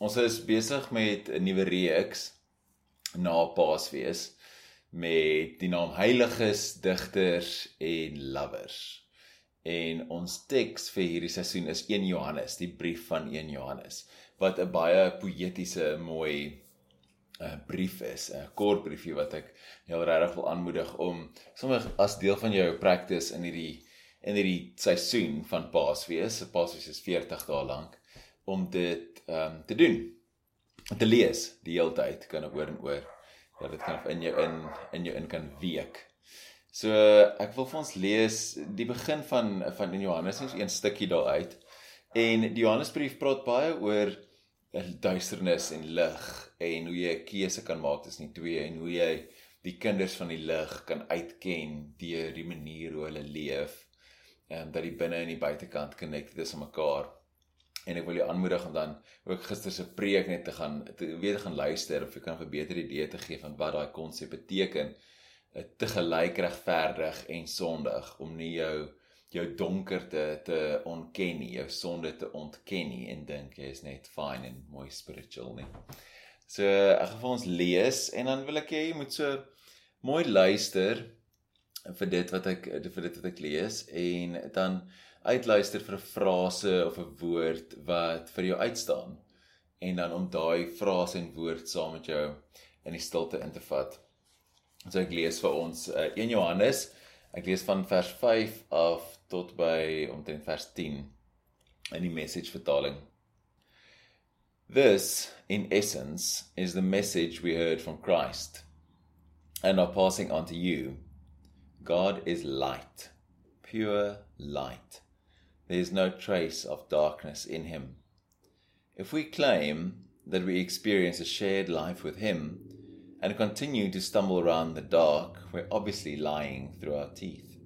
ons is besig met 'n nuwe reeks na Paasfees met die naam Heiliges, Digters en Lovers. En ons teks vir hierdie seisoen is 1 Johannes, die brief van 1 Johannes, wat 'n baie poëtiese, mooi 'n uh, brief is, 'n kort briefie wat ek jou regtig wil aanmoedig om sommer as deel van jou practice in hierdie in hierdie seisoen van Paasfees, Paasfees is 40 dae lank om dit ehm um, te doen. Te lees die hele tyd kan oor en oor dat dit kan in jou in in jou in kan week. So ek wil vir ons lees die begin van van in Johannes net een stukkie daar uit. En die Johannesbrief praat baie oor duisternis en lig en hoe jy 'n keuse kan maak tussen die twee en hoe jy die kinders van die lig kan uitken deur die manier hoe hulle leef en um, dat die binne en die buitekant connected is aan mekaar en ek wil jou aanmoedig om dan ook gister se preek net te gaan te weet te gaan luister of jy kan 'n beter idee te gee van wat daai konsep beteken eh, te gelyk regverdig en sondig om nie jou jou donkerte te ontken nie, jou sonde te ontken nie en dink jy is net fine en mooi spiritual nie. So ek gaan vir ons lees en dan wil ek hê jy moet so mooi luister vir dit wat ek vir dit wat ek lees en dan uitluister vir 'n frase of 'n woord wat vir jou uitstaan en dan om daai frase en woord saam met jou in die stilte in te vat. So ek lees vir ons uh, eh, 1 Johannes. Ek lees van vers 5 af tot by omtrent vers 10 in die message vertaling. This in essence is the message we heard from Christ and are passing on to you. God is light, pure light. There is no trace of darkness in him. If we claim that we experience a shared life with him and continue to stumble around the dark, we're obviously lying through our teeth.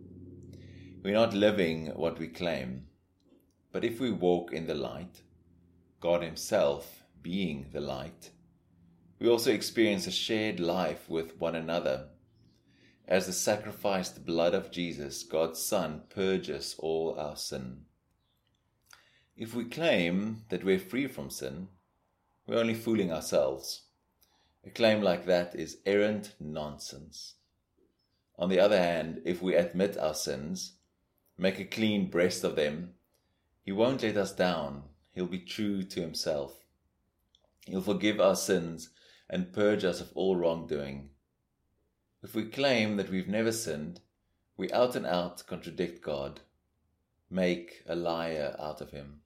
We're not living what we claim. But if we walk in the light, God Himself being the light, we also experience a shared life with one another. As the sacrificed blood of Jesus, God's Son, purges all our sin. If we claim that we're free from sin, we're only fooling ourselves. A claim like that is errant nonsense. On the other hand, if we admit our sins, make a clean breast of them, He won't let us down. He'll be true to Himself. He'll forgive our sins and purge us of all wrongdoing. If we claim that we've never sinned, we out and out contradict God, make a liar out of Him.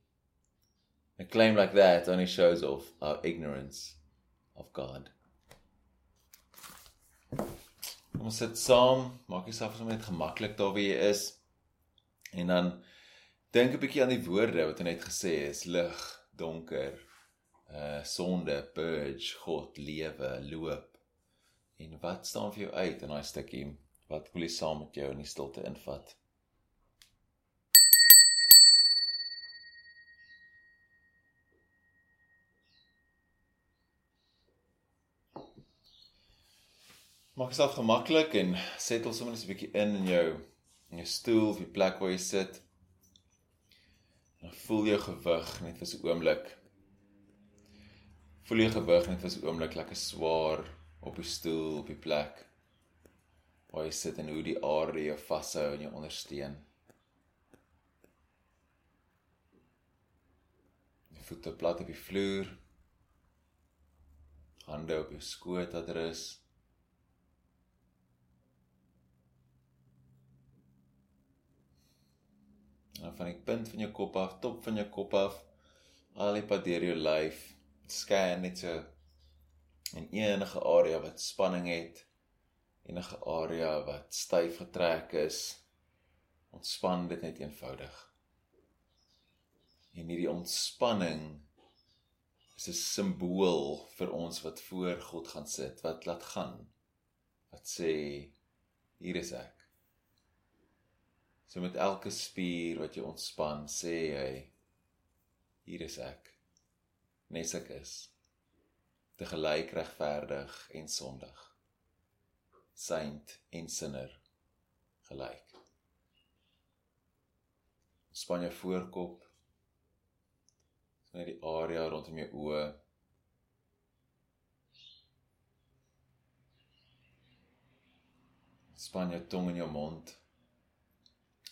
A claim like that only shows off our ignorance of God. Ons sit saam, maak jouself sommer net gemaklik daar waar jy is. En dan dink 'n bietjie aan die woorde wat hy net gesê is lig, donker, uh sonde, purge, God, lewe, loop. En wat staan vir jou uit in daai stukkie? Wat wil jy saam met jou in die stilte invat? Maak jouself gemaklik en settle sommer net 'n bietjie in in jou in jou stoel of die plek waar jy sit. En voel jou gewig net vir 'n oomblik. Voel jou gewig net vir 'n oomblik lekker swaar op die stoel op die plek waar jy sit en hoe die aarde jou vashou en jou ondersteun. Jou voete plat op die vloer. Hande op jou skoot dat rus. En van die punt van jou kop af, top van jou kop af, al die pad deur jou lyf, scan net so in enige area wat spanning het, enige area wat styf getrek is, ontspan dit net eenvoudig. En hierdie ontspanning is 'n simbool vir ons wat voor God gaan sit, wat laat gaan. Wat sê hier is ek. So met elke spier wat jy ontspan, sê jy hier is ek. Nes ek is. Te gelyk regverdig en sondig. Saint en sinner gelyk. Span jou voorkop. So net die area rondom jou oë. Span jou tong in jou mond.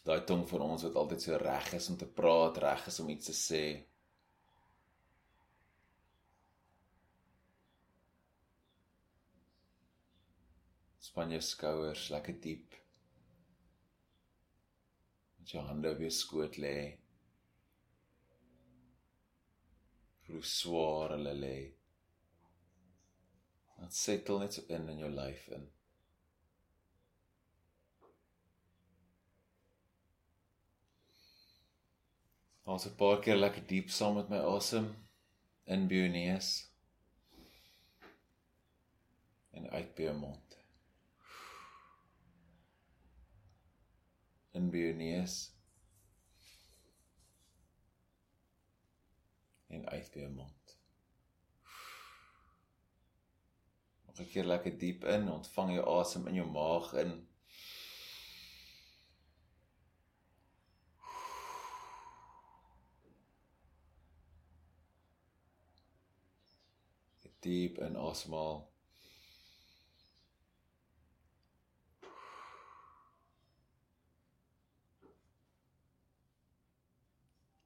Daai tong vir ons wat altyd so reg is om te praat, reg is om iets te sê. Span jou skouers lekker diep. Met jou hande op jou skoot lê. Hoe swaar hulle lê. Dit settle net so in in jou lyf in. Ons 'n paar keer lekker diep saam met my asem in by jou neus en uit by jou mond. In by jou neus en uit by jou mond. Nog 'n keer lekker diep in, ontvang jou asem in jou maag in. Diep in asemhaal.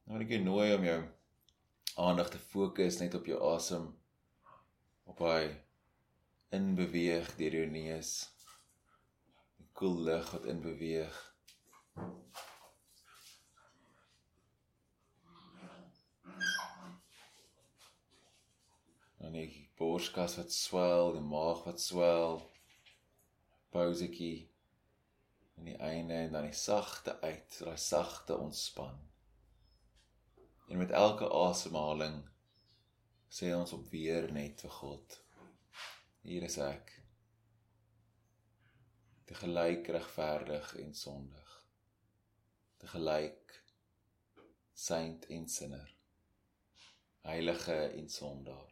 Nou ek nooi om jou aandag te fokus net op jou asem op hy in beweeg deur jou neus die koel lug wat in beweeg en die borskas wat swel die maag wat swel pausetjie aan die einde en dan die sagte uit daai sagte ontspan En met elke asemhaling sê ons op weer net vir God. Hier is ek. Te gelyk regverdig en sondig. Te gelyk saint en sinner. Heilige en sondaar.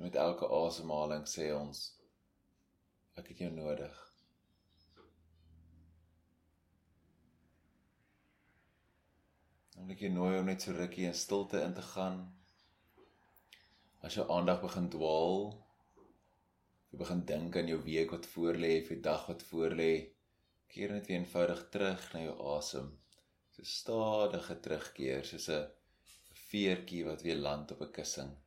En met elke asemhaling sê ons ek het jou nodig. Wil ek jou nooi om net so rukkie in stilte in te gaan. As jou aandag begin dwaal, jy begin dink aan jou week wat voorlê, of die dag wat voorlê, keer net weer eenvoudig terug na jou asem. So stadige terugkeer, soos 'n veertjie wat weer land op 'n kussing.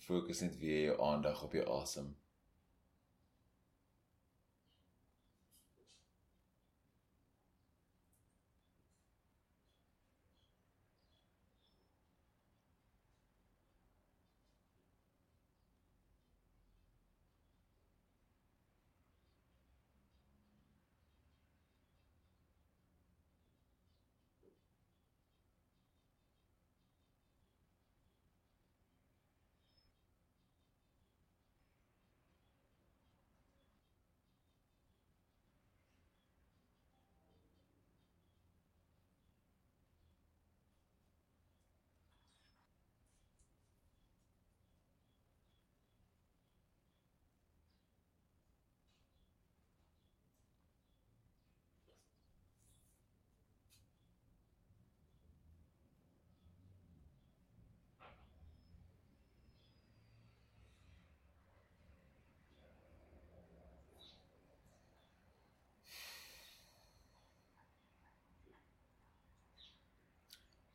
Fokus net weer jou aandag op jou asem. So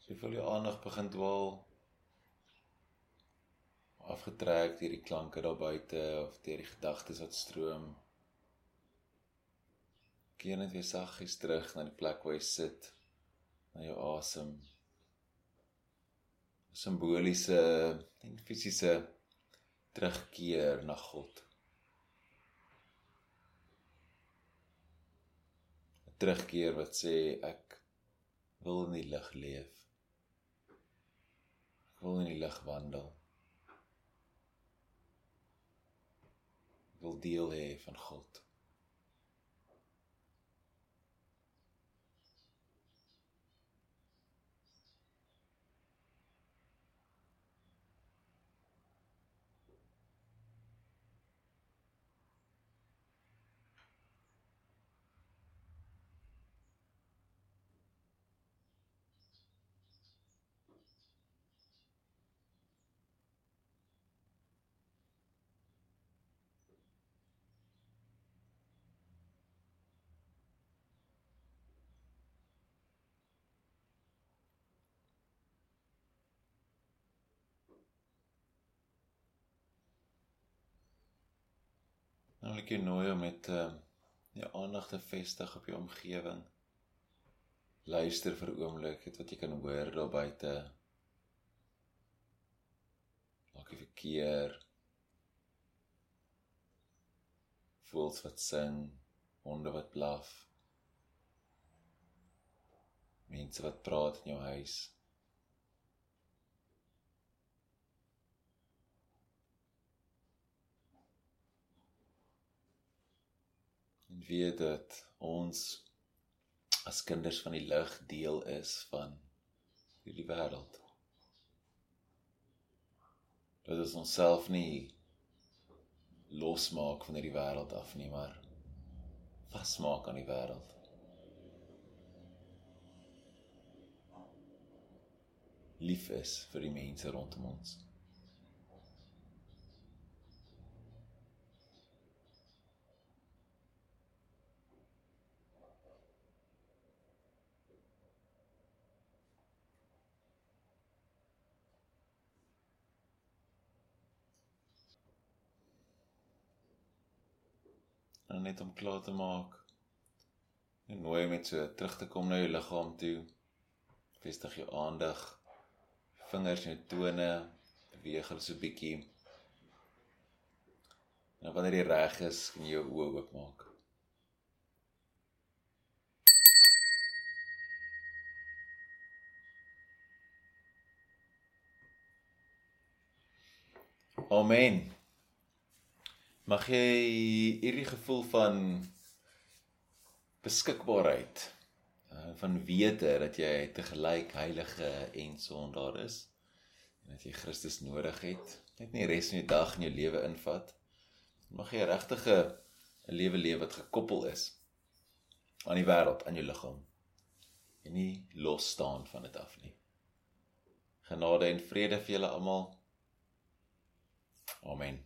jy voel jou aandag begin dwaal afgetrek deur die klanke daar buite of deur die gedagtes wat stroom. Keer net weer saggies terug na die plek waar jy sit, na jou asem. Simboliese en fisiese terugkeer na God. 'n Terugkeer wat sê ek wil in die lig leef wil in die lig wandel. Ek wil deel hê van God. Dan wil ek jou nooi om met uh jou aandag te vestig op jou omgewing. Luister vir 'n oomblik het wat jy kan hoor daar buite. Maak jy verkeer. Voels wat sing, honde wat blaf. Mense wat praat in jou huis. En weet dat ons as kinders van die lig deel is van hierdie wêreld. Dat ons onsself nie losmaak van hierdie wêreld af nie, maar vasmaak aan die wêreld. Lief is vir die mense rondom ons. En net om klaar te maak. En nooi met so terug te kom na jou liggaam toe. Vestig jou aandag. Vingers en tone beweeg hulle so bietjie. En wanneer jy reg is, kan jy jou oë oopmaak. Amen mag jy hierdie gevoel van beskikbaarheid uh, van wete dat jy te gelyk heilige en sondaar is en dat jy Christus nodig het net nie res van jou dag in jou lewe invat mag jy regtig 'n lewe lewe wat gekoppel is aan die wêreld aan jou liggaam en nie los staan van dit af nie. Genade en vrede vir julle almal amen